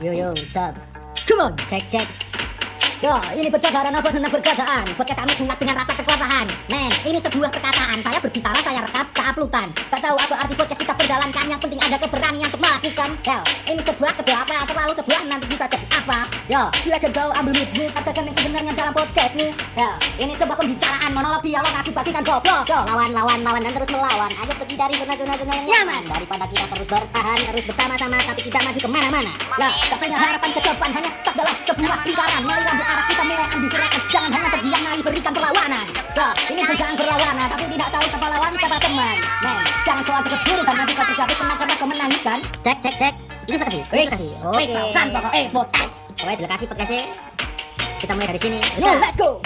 Yo yo, sub. Come on, cek cek. Yo, ini bercakaran apa tentang perkataan? Podcast kami buat dengan rasa kekuasaan. Men, ini sebuah perkataan. Saya berbicara, saya rekam, keuploadan. Gak tahu apa arti podcast kita perjalankan. Yang penting ada keberanian untuk melakukan. Yo, ini sebuah sebuah apa? Terlalu sebuah nanti bisa jadi? Yo, silakan kau ambil mood katakan yang sebenarnya dalam podcast nih. Yo, ini sebuah pembicaraan monolog dialog aku bagikan goblok. Yo, lawan lawan lawan dan terus melawan. Ayo pergi dari zona-zona yang nyaman daripada kita terus bertahan terus bersama-sama tapi tidak maju ke mana-mana. Ya, katanya harapan ke depan hanya stuck dalam sebuah lingkaran. Mari ambil arah kita mulai ambil gerakan. Jangan hanya terdiam mari berikan perlawanan. Ya, ini berjalan berlawanan tapi tidak tahu siapa lawan siapa teman. Men, jangan kau ajak buru dan nanti kau terjatuh kena karena kau menangis kan? Cek cek cek. Itu kasih. Itu kasih. Oke. Wis, san pokok eh podcast. Pokoknya dikasih podcastnya. Kita mulai dari sini. Yo, let's go.